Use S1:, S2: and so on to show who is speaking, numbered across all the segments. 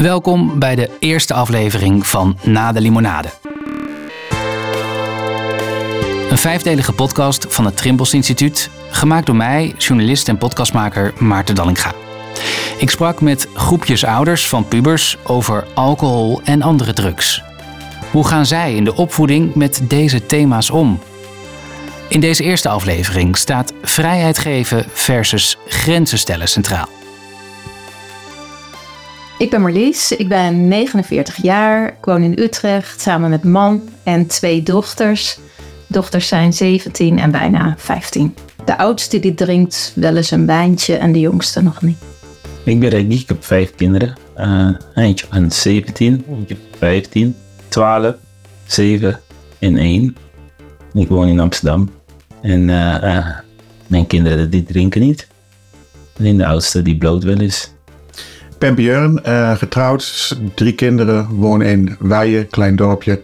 S1: Welkom bij de eerste aflevering van Na de Limonade. Een vijfdelige podcast van het Trimbos Instituut, gemaakt door mij, journalist en podcastmaker Maarten Dallinga. Ik sprak met groepjes ouders van pubers over alcohol en andere drugs. Hoe gaan zij in de opvoeding met deze thema's om? In deze eerste aflevering staat vrijheid geven versus grenzen stellen centraal.
S2: Ik ben Marlies, ik ben 49 jaar, ik woon in Utrecht samen met man en twee dochters. Dochters zijn 17 en bijna 15. De oudste die drinkt wel eens een wijntje en de jongste nog niet.
S3: Ik ben Reggie, ik heb vijf kinderen. Uh, eentje van 17, eentje 15, 12, 7 en 1. Ik woon in Amsterdam. En uh, mijn kinderen die drinken niet. Alleen de oudste die bloot wel eens.
S4: Ben Björn, uh, getrouwd, drie kinderen, woon in Weijen, klein dorpje.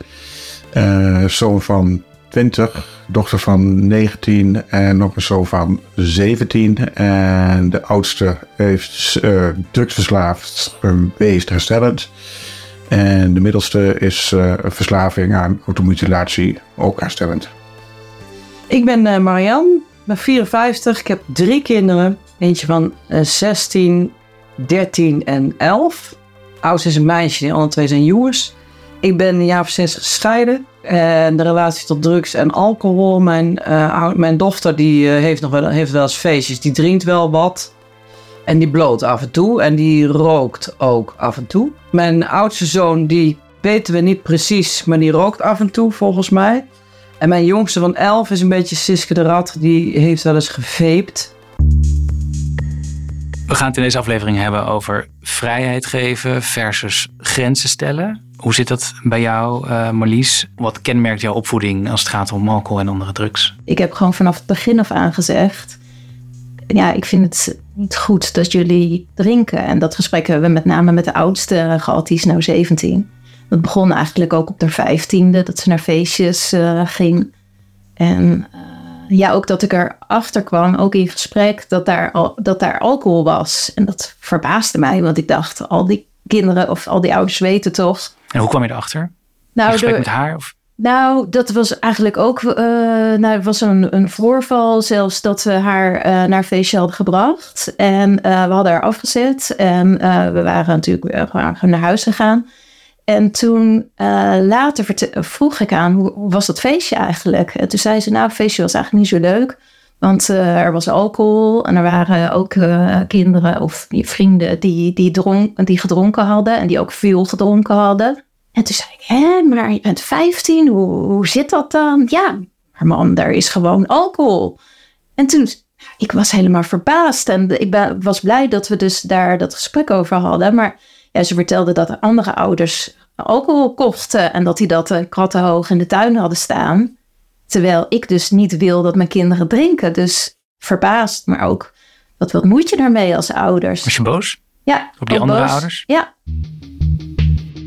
S4: zoon van 20, dochter van 19 en nog een zoon van 17. En de oudste heeft uh, drugsverslaafd geweest, herstellend. En de middelste is verslaving aan automutilatie, ook herstellend.
S5: Ik ben Marianne, ben 54. Ik heb drie kinderen. Eentje van 16, 13 en 11. Oudste is een meisje, de andere twee zijn jongens. Ik ben een jaar of zes gescheiden. En de relatie tot drugs en alcohol. Mijn, uh, mijn dochter die, uh, heeft, nog wel, heeft wel eens feestjes. Die drinkt wel wat. En die bloot af en toe. En die rookt ook af en toe. Mijn oudste zoon, die weten we niet precies. Maar die rookt af en toe volgens mij. En mijn jongste van 11 is een beetje Siske de Rat. Die heeft wel eens geveept.
S1: We gaan het in deze aflevering hebben over vrijheid geven versus grenzen stellen. Hoe zit dat bij jou, uh, Marlies? Wat kenmerkt jouw opvoeding als het gaat om alcohol en andere drugs?
S2: Ik heb gewoon vanaf het begin af aan gezegd... ja, ik vind het niet goed dat jullie drinken. En dat gesprek hebben we met name met de oudste gehad, die is nou 17. Dat begon eigenlijk ook op de vijftiende, dat ze naar feestjes uh, ging. En uh, ja, ook dat ik erachter kwam, ook in gesprek, dat daar, al, dat daar alcohol was. En dat verbaasde mij, want ik dacht, al die kinderen of al die ouders weten toch.
S1: En hoe kwam je erachter? Nou, gesprek met haar? Of?
S2: Nou, dat was eigenlijk ook uh, nou, het was een, een voorval zelfs dat we haar uh, naar feestje hadden gebracht. En uh, we hadden haar afgezet en we waren natuurlijk naar huis gegaan. En toen later vroeg ik aan, hoe, was dat feestje eigenlijk? En toen zei ze, nou, het feestje was eigenlijk niet zo leuk. Want uh, er was alcohol en er waren ook uh, kinderen of vrienden die, die, dronk, die gedronken hadden en die ook veel gedronken hadden. En toen zei ik, hè, maar je bent 15, hoe, hoe zit dat dan? Ja, maar man, daar is gewoon alcohol. En toen, ik was helemaal verbaasd en ik ben, was blij dat we dus daar dat gesprek over hadden. Maar ja, ze vertelde dat de andere ouders alcohol kochten en dat die dat uh, krattenhoog in de tuin hadden staan. Terwijl ik dus niet wil dat mijn kinderen drinken. Dus verbaasd, maar ook wat, wat moet je daarmee als ouders?
S1: Was je boos?
S2: Ja.
S1: Op die andere boos. ouders?
S2: Ja.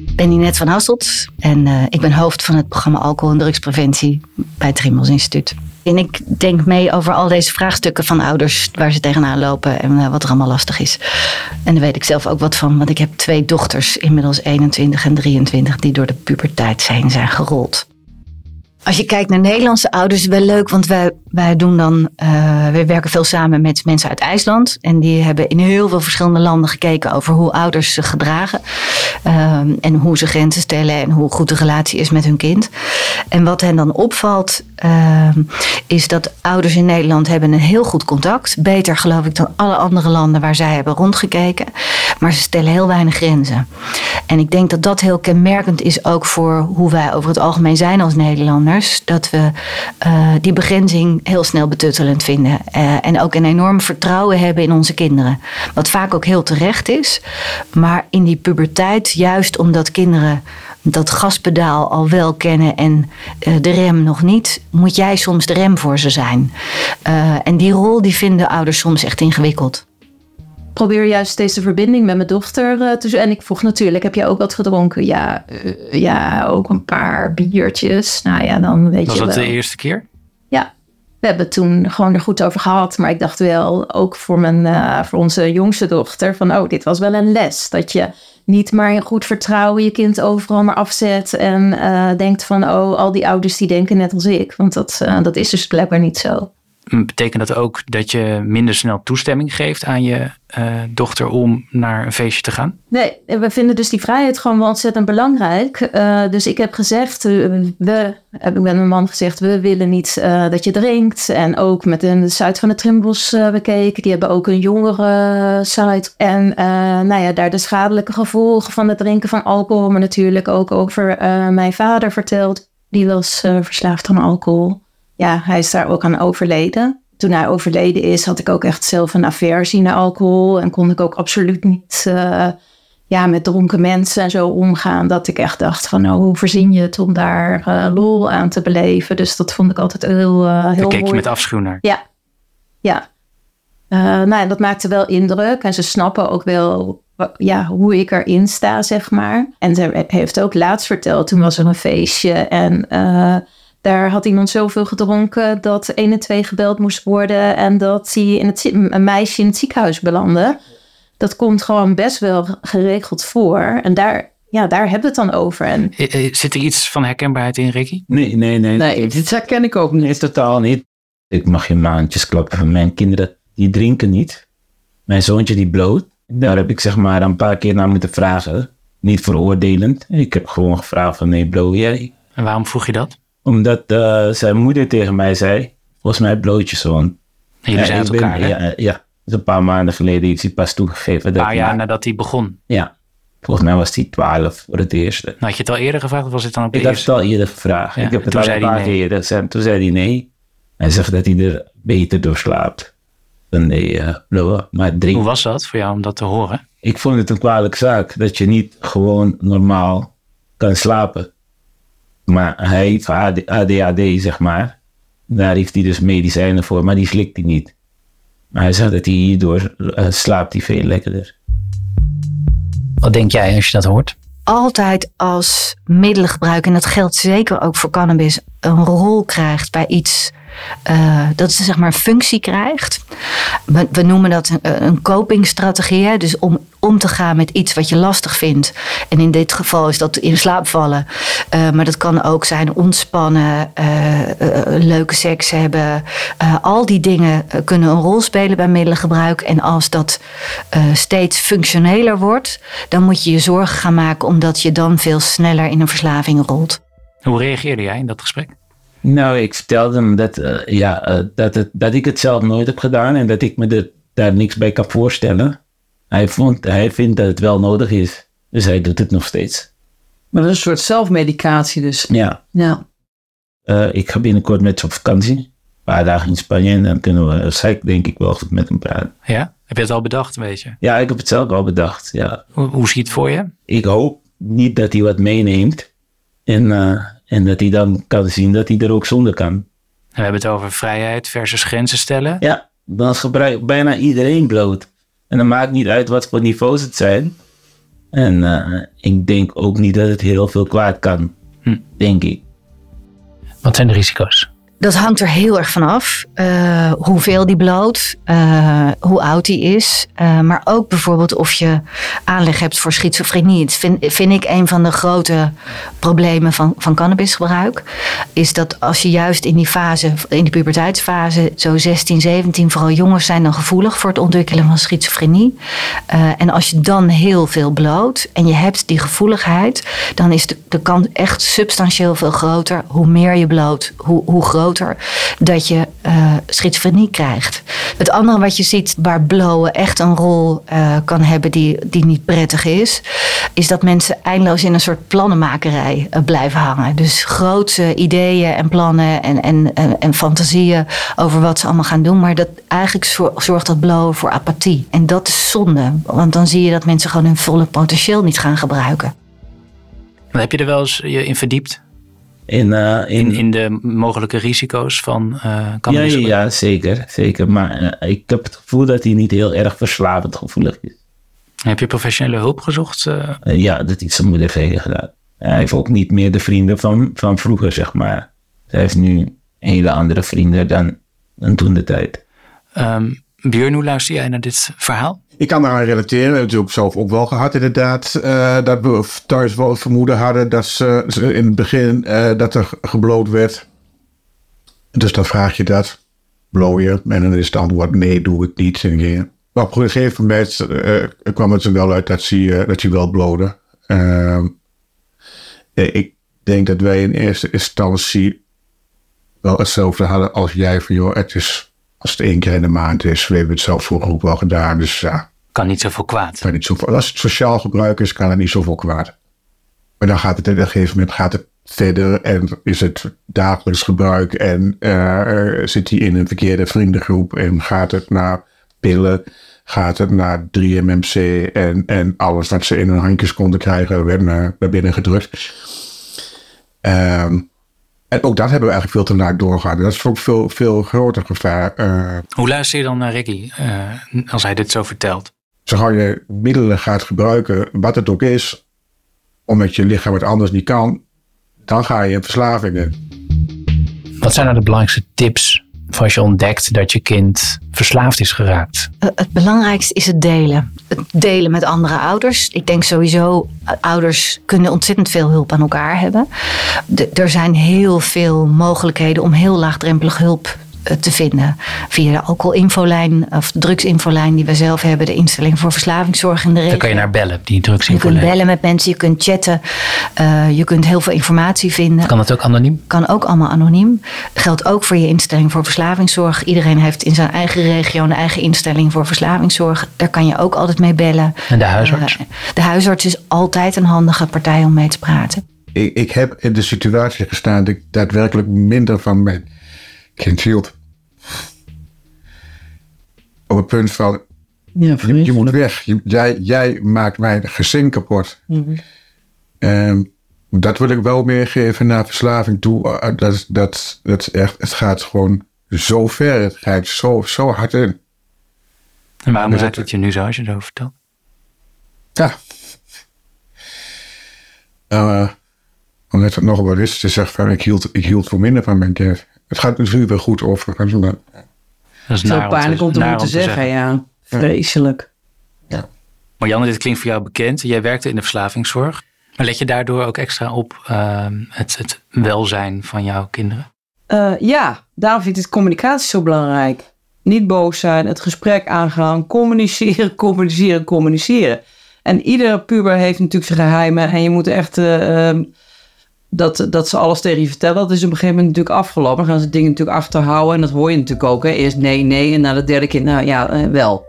S6: Ik ben Ninette van Hasselt en uh, ik ben hoofd van het programma Alcohol en Drugspreventie bij het Trimbos Instituut. En ik denk mee over al deze vraagstukken van ouders waar ze tegenaan lopen en uh, wat er allemaal lastig is. En daar weet ik zelf ook wat van, want ik heb twee dochters, inmiddels 21 en 23, die door de puberteit zijn, zijn gerold. Als je kijkt naar Nederlandse ouders, wel leuk, want wij, wij doen dan, uh, wij werken veel samen met mensen uit IJsland. En die hebben in heel veel verschillende landen gekeken over hoe ouders zich gedragen. Um, en hoe ze grenzen stellen en hoe goed de relatie is met hun kind. En wat hen dan opvalt, uh, is dat ouders in Nederland hebben een heel goed contact. Beter geloof ik dan alle andere landen waar zij hebben rondgekeken. Maar ze stellen heel weinig grenzen. En ik denk dat dat heel kenmerkend is ook voor hoe wij over het algemeen zijn als Dat we uh, die begrenzing heel snel betuttelend vinden. Uh, en ook een enorm vertrouwen hebben in onze kinderen. Wat vaak ook heel terecht is. Maar in die puberteit, juist omdat kinderen dat gaspedaal al wel kennen en uh, de rem nog niet, moet jij soms de rem voor ze zijn. En die rol die vinden ouders soms echt ingewikkeld.
S2: Ik probeer juist deze verbinding met mijn dochter uh, te En ik vroeg natuurlijk, heb jij ook wat gedronken? Ja, ja, ook een paar biertjes. Nou ja, dan weet
S1: Was
S2: je
S1: dat
S2: wel.
S1: de eerste keer?
S2: Ja. we hebben toen gewoon er goed over gehad. Maar ik dacht wel, ook voor, mijn, eh, voor onze jongste dochter, van oh, dit was wel een les. Dat je niet maar in goed vertrouwen je kind overal maar afzet. En eh, denkt van, oh, al die ouders die denken net als ik. Want dat, eh, dat is dus blijkbaar niet zo.
S1: Betekent dat ook dat je minder snel toestemming geeft aan je uh, dochter om naar een feestje te gaan?
S2: Nee, we vinden dus die vrijheid gewoon wel ontzettend belangrijk. Uh, dus ik heb gezegd, we, heb ik met mijn man gezegd, we willen niet uh, dat je drinkt. En ook met de site van de Trimbos bekeken. Die hebben ook een jongere site. En nou ja, daar de schadelijke gevolgen van het drinken van alcohol. Maar natuurlijk ook over mijn vader verteld. Die was verslaafd aan alcohol ja, hij is daar ook aan overleden. Toen hij overleden is, had ik ook echt zelf een aversie naar alcohol. En kon ik ook absoluut niet uh, ja, met dronken mensen en zo omgaan. Dat ik echt dacht van, nou, hoe verzin je het om daar uh, lol aan te beleven? Dus dat vond ik altijd heel, uh, heel
S1: keek je met afschuw naar?
S2: Ja, ja. nou, dat maakte wel indruk. En ze snappen ook wel ja, hoe ik erin sta, zeg maar. En ze heeft ook laatst verteld, toen was er een feestje en daar had iemand zoveel gedronken dat 1 en 2 gebeld moest worden en dat hij in het, een meisje in het ziekenhuis belandde. Dat komt gewoon best wel geregeld voor. En daar, ja, daar hebben we het dan over. En...
S1: Zit er iets van herkenbaarheid in, Ricky?
S3: Nee, nee, nee.
S5: Nee, dit herken ik ook niet.
S3: Nee, totaal niet. Ik mag je maandjes klappen van mijn kinderen. Die drinken niet. Mijn zoontje die bloot. Daar heb ik zeg maar een paar keer naar moeten vragen. Niet veroordelend. Ik heb gewoon gevraagd van nee, blow jij?
S1: En waarom vroeg je dat?
S3: Omdat uh, zijn moeder tegen mij zei, volgens mij blootjeszoon.
S1: En jullie ja, zijn uit elkaar,
S3: ben, Ja, ja. Een paar maanden geleden is hij pas toegegeven.
S1: Een paar jaar nadat hij begon?
S3: Ja. Volgens mij was hij twaalf voor het eerste. Nou,
S1: had je het al eerder gevraagd of was het dan op
S3: Ik had het al eerder gevraagd. Ja, ik heb het al een paar eerder Toen zei hij nee. Hij zegt dat hij er beter door slaapt. Dan nee, uh, blowen. Maar drink.
S1: Hoe was dat voor jou om dat te horen?
S3: Ik vond het een kwalijke zaak. Dat je niet gewoon normaal kan slapen. Maar hij heeft ADHD, zeg maar. Daar heeft hij dus medicijnen voor, maar die slikt hij niet. Maar hij zegt dat hij hierdoor uh, slaapt hij veel lekkerder.
S1: Wat denk jij als je dat hoort?
S6: Altijd als middelengebruik, en dat geldt zeker ook voor cannabis, een rol krijgt bij iets uh, dat ze zeg maar een functie krijgt. We, we noemen dat een, copingstrategie. Dus om om te gaan met iets wat je lastig vindt. En in dit geval is dat in slaap vallen. Uh, maar dat kan ook zijn ontspannen, uh, leuke seks hebben. al die dingen kunnen een rol spelen bij middelengebruik. En als dat steeds functioneler wordt, dan moet je je zorgen gaan maken omdat je dan veel sneller in een verslaving rolt.
S1: Hoe reageerde jij in dat gesprek?
S3: Nou, ik vertelde hem dat, uh, ja, uh, dat, het, dat ik het zelf nooit heb gedaan en dat ik me er, daar niks bij kan voorstellen. Hij, vond, hij vindt dat het wel nodig is, dus hij doet het nog steeds.
S5: Maar dat is een soort zelfmedicatie dus.
S3: Ja.
S5: ja.
S3: Uh, ik ga binnenkort met ze op vakantie. Een paar dagen in Spanje en dan kunnen we, zij denk ik wel goed met hem praten.
S1: Ja? Heb je het al bedacht, weet je?
S3: Ja, ik heb het zelf al bedacht, ja.
S1: Hoe, hoe zie je het voor je?
S3: Ik hoop niet dat hij wat meeneemt. En en dat hij dan kan zien dat hij er ook zonder kan.
S1: We hebben het over vrijheid versus grenzen stellen.
S3: Ja, dan gebruikt bijna iedereen bloot. En dan maakt niet uit wat voor niveaus het zijn. En uh, ik denk ook niet dat het heel veel kwaad kan. Hm. Denk ik.
S1: Wat zijn de risico's?
S6: Dat hangt er heel erg van af. Uh, hoeveel die bloot, uh, hoe oud die is. Uh, maar ook bijvoorbeeld of je aanleg hebt voor schizofrenie. Dat vind, vind ik een van de grote problemen van, van cannabisgebruik. Is dat als je juist in die fase, in die puberteitsfase, zo 16, 17, vooral jongens zijn dan gevoelig voor het ontwikkelen van schizofrenie. en als je dan heel veel bloot en je hebt die gevoeligheid, dan is de, de kans echt substantieel veel groter. Hoe meer je bloot, hoe, hoe groter dat je uh, schizofrenie krijgt. Het andere wat je ziet waar blowen echt een rol uh, kan hebben die, die niet prettig is, is dat mensen eindeloos in een soort plannenmakerij uh, blijven hangen. Dus grote ideeën en plannen en, en, en, en, fantasieën over wat ze allemaal gaan doen, maar dat eigenlijk zorgt dat blowen voor apathie. En dat is zonde, want dan zie je dat mensen gewoon hun volle potentieel niet gaan gebruiken.
S1: heb je er wel eens je in verdiept?
S3: In, uh,
S1: in, in, de mogelijke risico's van uh,
S3: ja, ja, ja, zeker. zeker. Maar uh, ik heb het gevoel dat hij niet heel erg verslavend gevoelig is.
S1: Heb je professionele hulp gezocht?
S3: ja, dat heeft zijn moeder gedaan. Hij heeft ook niet meer de vrienden van, van vroeger, zeg maar. Hij heeft nu hele andere vrienden dan En toen de tijd.
S1: Um, Björn, hoe luister jij naar dit verhaal?
S4: Ik kan daaraan relateren. We hebben natuurlijk zelf ook wel gehad inderdaad. Uh, dat we thuis wel het vermoeden hadden dat ze, in het begin uh, dat er gebloot werd. Dus dan vraag je dat. Blow je? En dan is het antwoord nee, doe het niet. En maar op een gegeven moment uh, kwam het er wel uit dat ze, dat ze wel blode. Ehm, ik denk dat wij in eerste instantie wel hetzelfde hadden als jij. Van joh, het is, als het één keer in de maand is. We hebben het zelf vroeger ook wel gedaan. Dus ja.
S1: Kan niet zoveel kwaad.
S4: Kan niet zoveel, als het sociaal gebruik is, kan het niet zoveel kwaad. Maar dan gaat het op een gegeven moment gaat het verder en is het dagelijks gebruik en uh, zit hij in een verkeerde vriendengroep en gaat het naar pillen, gaat het naar 3MMC en, en alles wat ze in hun handjes konden krijgen werd naar, naar binnen gedrukt. Um, en ook dat hebben we eigenlijk veel te laat doorgaan. Dat is ook veel, veel groter gevaar. Uh,
S1: Hoe luister je dan naar Ricky uh, als hij dit zo vertelt?
S4: Zo je middelen gaat gebruiken, wat het ook is, omdat je lichaam het anders niet kan, dan ga je in verslavingen.
S1: Wat zijn nou de belangrijkste tips voor als je ontdekt dat je kind verslaafd is geraakt?
S6: Eh, het belangrijkste is het delen. Het delen met andere ouders. Ik denk sowieso, eh, ouders kunnen ontzettend veel hulp aan elkaar hebben. er zijn heel veel mogelijkheden om heel laagdrempelig hulp te vinden. Via de alcoholinfolijn of de drugsinfolijn die we zelf hebben. De instelling voor verslavingszorg in de regio.
S1: Daar kan je naar bellen, die drugsinfolijn.
S6: Je kunt bellen met mensen, je kunt chatten. Uh, je kunt heel veel informatie vinden.
S1: Kan dat ook anoniem?
S6: Kan ook allemaal anoniem. Geldt ook voor je instelling voor verslavingszorg. Iedereen heeft in zijn eigen regio een eigen instelling voor verslavingszorg. Daar kan je ook altijd mee bellen.
S1: En de huisarts? Uh,
S6: de huisarts is altijd een handige partij om mee te praten.
S4: Ik, ik heb in de situatie gestaan dat ik daadwerkelijk minder van mijn kind hield. Op het punt van, ja, je, je, moet weg. Je, jij, jij maakt mijn gezin kapot. Mm -hmm. dat wil ik wel meegeven naar verslaving toe. Eh, dat, dat, dat echt, het gaat gewoon zo ver. Het gaat zo, zo hard in.
S1: En waarom dus raakt het je nu zo als je erover vertelt?
S4: Ja. Uh, omdat het nog wat is. Ze zegt van, ik hield, ik hield voor minder van mijn kind. Het gaat natuurlijk wel goed overigens. Maar...
S5: Dat is Zo pijnlijk om te moeten zeggen, ja. Vreselijk.
S1: Ja. Marianne, dit klinkt voor jou bekend. Jij werkte in de verslavingszorg. Maar let je daardoor ook extra op uh, het, het, welzijn van jouw kinderen?
S5: Uh, ja, daarom vind ik communicatie zo belangrijk. Niet boos zijn, het gesprek aangaan, communiceren, communiceren, communiceren. En iedere puber heeft natuurlijk zijn geheimen. En je moet echt uh, dat, dat ze alles tegen je vertellen, dat is op een gegeven moment natuurlijk afgelopen. Dan gaan ze dingen natuurlijk achterhouden en dat hoor je natuurlijk ook. Eerst nee, nee en na de derde keer, nou ja, eh, wel.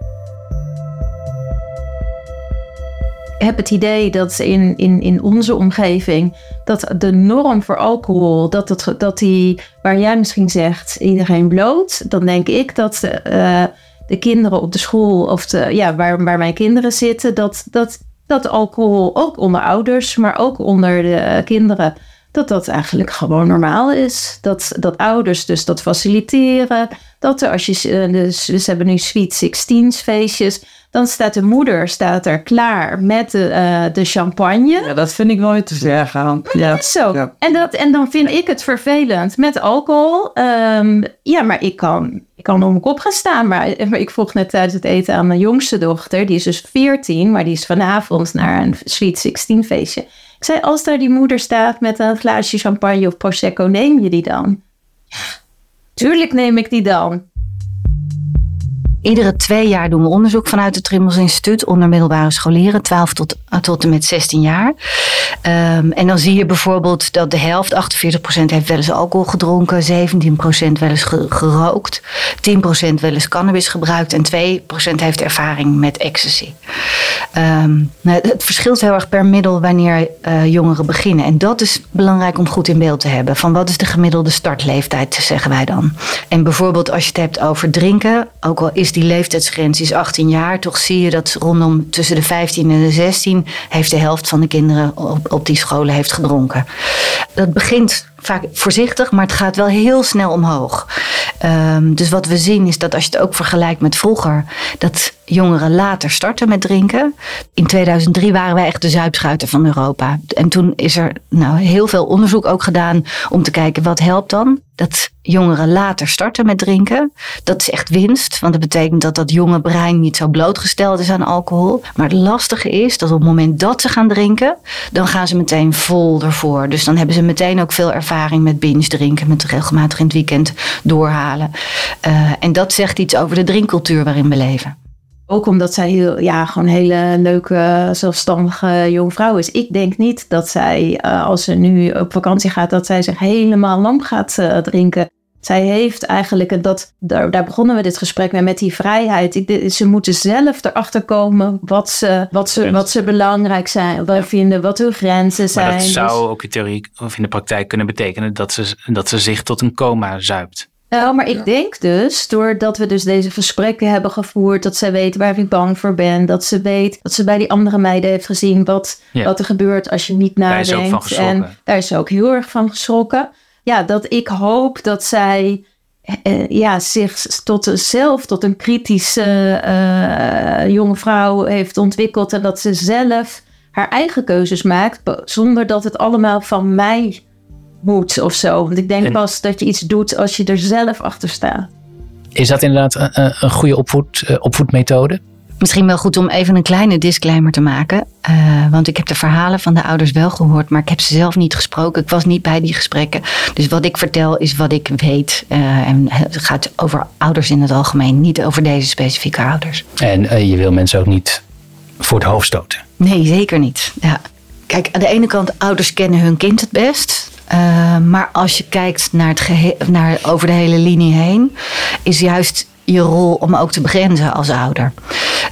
S2: Ik heb het idee dat in, in, in onze omgeving, dat de norm voor alcohol, dat, het, dat die, waar jij misschien zegt, iedereen bloot, dan denk ik dat uh, de kinderen op de school, of de, ja, waar, waar mijn kinderen zitten, dat, dat, dat alcohol ook onder ouders, maar ook onder de kinderen dat dat eigenlijk gewoon normaal is. Dat, dat ouders dus dat faciliteren. Dat er als je, eh, dus, we hebben nu Sweet 16 feestjes. Dan staat de moeder staat er klaar met de, uh, de champagne.
S5: Ja, dat vind ik nooit te ver gaan.
S2: Ja. zo. Ja. En, dat, en dan vind ik het vervelend met alcohol. Um, ja, maar ik kan, ik kan om mijn kop gaan staan. Maar, maar, ik vroeg net tijdens het eten aan mijn jongste dochter. Die is dus 14, maar die is vanavond naar een Sweet 16 feestje. Ik zei, als daar die moeder staat met een glaasje champagne of prosecco, neem je die dan? Tuurlijk neem ik die dan.
S6: Iedere twee jaar doen we onderzoek vanuit het Trimbos Instituut onder middelbare scholieren, 12 tot, tot en met 16 jaar. Um, en dan zie je bijvoorbeeld dat de helft, 48% heeft wel eens alcohol gedronken, 17% wel eens gerookt, 10% wel eens cannabis gebruikt en 2% heeft ervaring met ecstasy. Um, het verschilt heel erg per middel wanneer uh, jongeren beginnen. En dat is belangrijk om goed in beeld te hebben. Van wat is de gemiddelde startleeftijd, zeggen wij dan. En bijvoorbeeld als je het hebt over drinken, ook al is die leeftijdsgrens is 18 jaar, toch zie je dat rondom tussen de 15 en de 16 heeft de helft van de kinderen op, op die scholen heeft gedronken. Dat begint vaak voorzichtig, maar het gaat wel heel snel omhoog. Ehm, dus wat we zien is dat als je het ook vergelijkt met vroeger, dat jongeren later starten met drinken. In 2003 waren wij echt de zuipschuiter van Europa. En toen is er nou, heel veel onderzoek ook gedaan om te kijken wat helpt dan. Dat jongeren later starten met drinken. Dat is echt winst, want dat betekent dat dat jonge brein niet zo blootgesteld is aan alcohol. Maar het lastige is dat op het moment dat ze gaan drinken, dan gaan ze meteen vol ervoor. Dus dan hebben ze meteen ook veel ervaring met binge drinken, met regelmatig in het weekend doorhalen. Uh, en dat zegt iets over de drinkcultuur waarin we leven.
S2: Ook omdat zij heel, ja, gewoon een hele leuke, zelfstandige jonge vrouw is. Ik denk niet dat zij, uh, als ze nu op vakantie gaat, dat zij zich helemaal lam gaat uh, drinken. Zij heeft eigenlijk, dat, daar, daar begonnen we dit gesprek mee, met die vrijheid. Ik, ze moeten zelf erachter komen wat ze, wat ze, wat ze belangrijk zijn, wat vinden, wat hun grenzen zijn.
S1: Maar dat zou ook in theorie of in de praktijk kunnen betekenen dat ze, dat ze zich tot een coma zuipt.
S2: Nou, maar ik denk dus, doordat we dus deze gesprekken hebben gevoerd, dat zij weet waar ik bang voor ben, dat ze weet, dat ze bij die andere meiden heeft gezien wat, wat er gebeurt als je niet nadenkt. Daar is ook van geschrokken. En daar is ze ook heel erg van geschrokken. Ja, dat ik hoop dat zij uh, ja, zich tot zelf tot een kritische uh, jonge vrouw heeft ontwikkeld en dat ze zelf haar eigen keuzes maakt, zonder dat het allemaal van mij moet of zo. Want ik denk pas dat je iets doet als je er zelf achter staat.
S1: Is dat inderdaad een, een goede opvoed, uh, opvoedmethode?
S6: Misschien wel goed om even een kleine disclaimer te maken. Uh, want ik heb de verhalen van de ouders wel gehoord, maar ik heb ze zelf niet gesproken. Ik was niet bij die gesprekken. Dus wat ik vertel is wat ik weet. Uh, en het gaat over ouders in het algemeen, niet over deze specifieke ouders.
S1: En je wil mensen ook niet voor het hoofd stoten?
S6: Nee, zeker niet. Ja. Kijk, aan de ene kant, ouders kennen hun kind het best. Uh, maar als je kijkt naar het naar over de hele linie heen, is juist je rol om ook te begrenzen als ouder.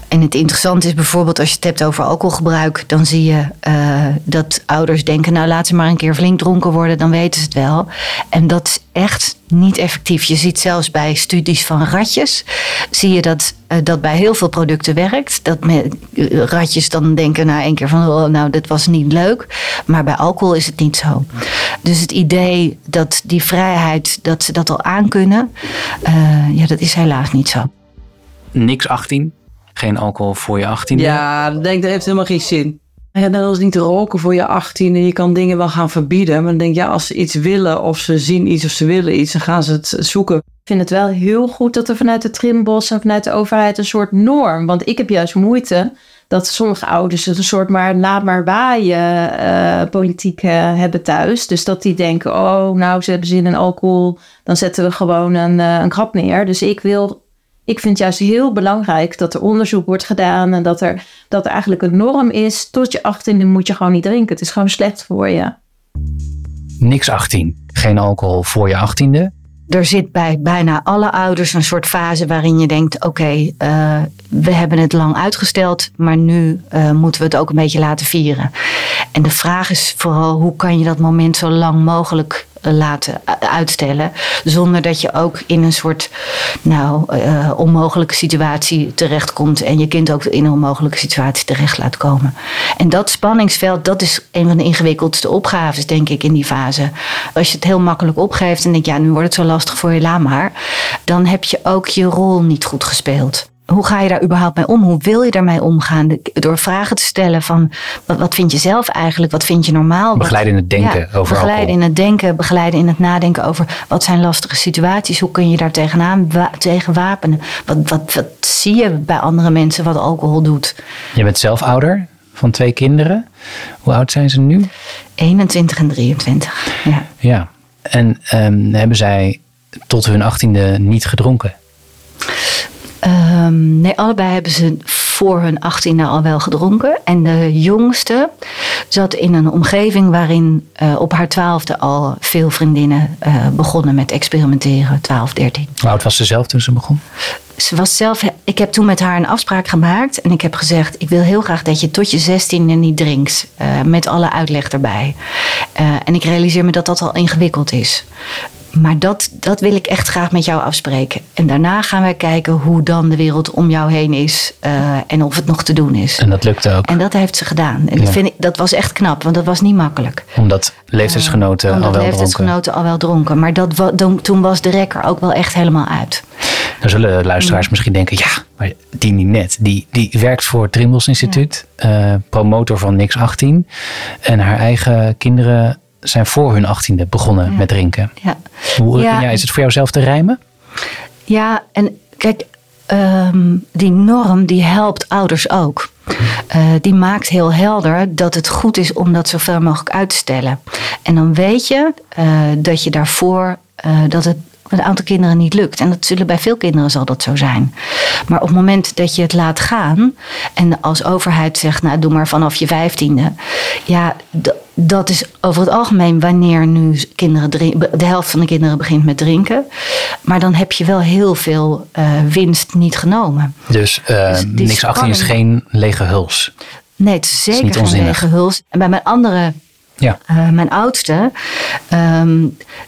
S6: En het interessante is bijvoorbeeld als je het hebt over alcoholgebruik, dan zie je uh, dat ouders denken, nou laat ze maar een keer flink dronken worden, dan weten ze het wel. En dat is echt niet effectief. Je ziet zelfs bij studies van ratjes, zie je dat uh, dat bij heel veel producten werkt. Dat met, uh, ratjes dan denken na één keer van, oh, nou dit was niet leuk. Maar bij alcohol is het niet zo. Dus het idee dat die vrijheid, dat ze dat al aankunnen, ja dat is helaas niet zo.
S1: Niks 18? Geen alcohol voor je 18e?
S5: Ja, ik denk dat heeft helemaal geen zin. Ja, dat is niet roken voor je 18 en je kan dingen wel gaan verbieden. Maar dan denk je, ja, als ze iets willen of ze zien iets of ze willen iets, dan gaan ze het zoeken. Ik
S2: vind het wel heel goed dat er vanuit de Trimbos en vanuit de overheid een soort norm. Want ik heb juist moeite dat sommige ouders een soort maar laat maar waaien uh, politiek uh, hebben thuis. Dus dat die denken, oh nou ze hebben zin in alcohol, dan zetten we gewoon een, uh, een grap neer. Dus ik wil ik vind het juist heel belangrijk dat er onderzoek wordt gedaan en dat er, dat er eigenlijk een norm is. Tot je 18 moet je gewoon niet drinken. Het is gewoon slecht voor je.
S1: Niks 18. Geen alcohol voor je 18e.
S6: Er zit bij bijna alle ouders een soort fase waarin je denkt: oké, okay, uh, we hebben het lang uitgesteld, maar nu uh, moeten we het ook een beetje laten vieren. En de vraag is vooral: hoe kan je dat moment zo lang mogelijk laten uitstellen. Zonder dat je ook in een soort nou, onmogelijke situatie terechtkomt. En je kind ook in een onmogelijke situatie terecht laat komen. En dat spanningsveld, dat is een van de ingewikkeldste opgaves, denk ik, in die fase. Als je het heel makkelijk opgeeft en denkt, ja, nu wordt het zo lastig voor je, maar. Dan heb je ook je rol niet goed gespeeld hoe ga je daar überhaupt mee om? Hoe wil je daarmee omgaan? Door vragen te stellen van wat, wat vind je zelf eigenlijk? Wat vind je normaal?
S1: Begeleiden in het denken ja, over
S6: Begeleiden in het denken, begeleiden in het nadenken over wat zijn lastige situaties? Hoe kun je daar tegenaan tegen wapenen? Wat, wat, wat zie je bij andere mensen wat alcohol doet?
S1: Je bent zelf ouder van twee kinderen. Hoe oud zijn ze nu?
S6: 21 en 23. Ja.
S1: ja. En um, hebben zij tot hun achttiende niet gedronken?
S6: Um, nee, allebei hebben ze voor hun achttiende al wel gedronken. En de jongste zat in een omgeving waarin uh, op haar twaalfde al veel vriendinnen uh, begonnen met experimenteren. 12, 13.
S1: Hoe oud was ze zelf toen ze begon?
S6: Ze was zelf, ik heb toen met haar een afspraak gemaakt. En ik heb gezegd, ik wil heel graag dat je tot je zestiende niet drinkt. Uh, met alle uitleg erbij. en ik realiseer me dat dat al ingewikkeld is. Maar dat, dat wil ik echt graag met jou afspreken. En daarna gaan wij kijken hoe dan de wereld om jou heen is eh, en of het nog te doen is.
S1: En dat lukte ook.
S6: En dat heeft ze gedaan. En
S1: Ja.
S6: dat, vind ik, dat was echt knap, want dat was niet makkelijk.
S1: Omdat leeftijdsgenoten al
S6: Omdat
S1: wel dronken.
S6: leeftijdsgenoten al wel dronken. Maar dat, wa- dan- toen was de rekker ook wel echt helemaal uit.
S1: Dan zullen luisteraars misschien denken, ja, maar die net, die, die werkt voor het Trimbos Instituut, eh, promotor van Nix 18. En haar eigen kinderen zijn voor hun achttiende begonnen met drinken.
S6: Ja.
S1: Hoe,
S6: Ja.
S1: ja. is het voor jou zelf te rijmen?
S6: Ja, en kijk, ehm, die norm die helpt ouders ook. Eh, die maakt heel helder dat het goed is om dat zoveel mogelijk uit te stellen. En dan weet je eh, dat je daarvoor eh, dat het een aantal kinderen niet lukt. En dat zullen bij veel kinderen zal dat zo zijn. Maar op het moment dat je het laat gaan en als overheid zegt, nou doe maar vanaf je vijftiende. Ja, dat is over het algemeen wanneer nu kinderen drin- de helft van de kinderen begint met drinken. Maar dan heb je wel heel veel eh, winst niet genomen.
S1: Dus
S6: die
S1: Nix 18 is geen lege huls.
S6: Nee, het is zeker geen lege huls. En bij mijn andere,
S1: Ja.
S6: eh, mijn oudste, ehm,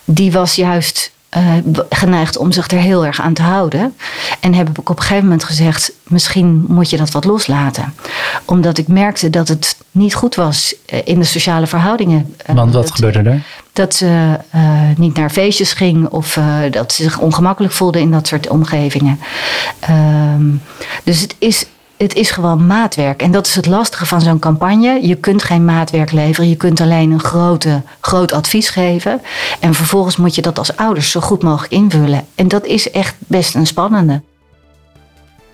S6: die was juist eh, geneigd om zich er heel erg aan te houden. En heb ik op een gegeven moment gezegd, misschien moet je dat wat loslaten. Omdat ik merkte dat het niet goed was eh, in de sociale verhoudingen. Eh,
S1: Want wat
S6: dat-
S1: gebeurde er?
S6: dat ze niet naar feestjes ging of dat ze zich ongemakkelijk voelde in dat soort omgevingen. Ehm, dus het is, het is gewoon maatwerk. En dat is het lastige van zo'n campagne. Je kunt geen maatwerk leveren. Je kunt alleen een grote, groot advies geven. En vervolgens moet je dat als ouders zo goed mogelijk invullen. En dat is echt best een spannende.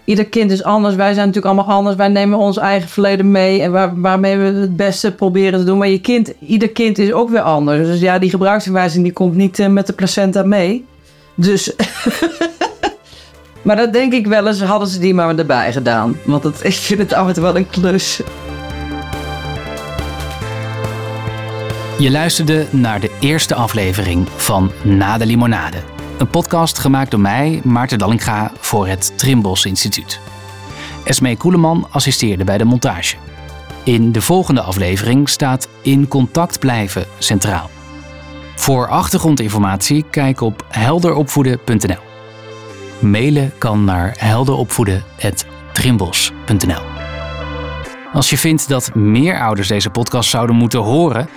S5: Ieder kind is anders. Wij zijn natuurlijk allemaal anders. Wij nemen ons eigen verleden mee. En waar, waarmee we het beste proberen te doen. Maar je kind, ieder kind is ook weer anders. Dus ja, die gebruiksaanwijzing die komt niet eh, met de placenta mee. Dus... maar dat denk ik wel eens, hadden ze die maar erbij gedaan. Want het, ik vind het toe wel een klus.
S1: Je luisterde naar de eerste aflevering van Na de Limonade. Een podcast gemaakt door mij, Maarten Dallinga, voor het Trimbos Instituut. Esmee Koeleman assisteerde bij de montage. In de volgende aflevering staat In contact blijven centraal. Voor achtergrondinformatie kijk op helderopvoeden.nl. Mailen kan naar helderopvoeden.trimbos.nl. Als je vindt dat meer ouders deze podcast zouden moeten horen,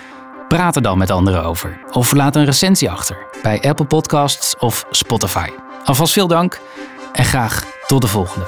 S1: praat er dan met anderen over. Of laat een recensie achter bij Apple Podcasts of Spotify. Alvast veel dank en graag tot de volgende.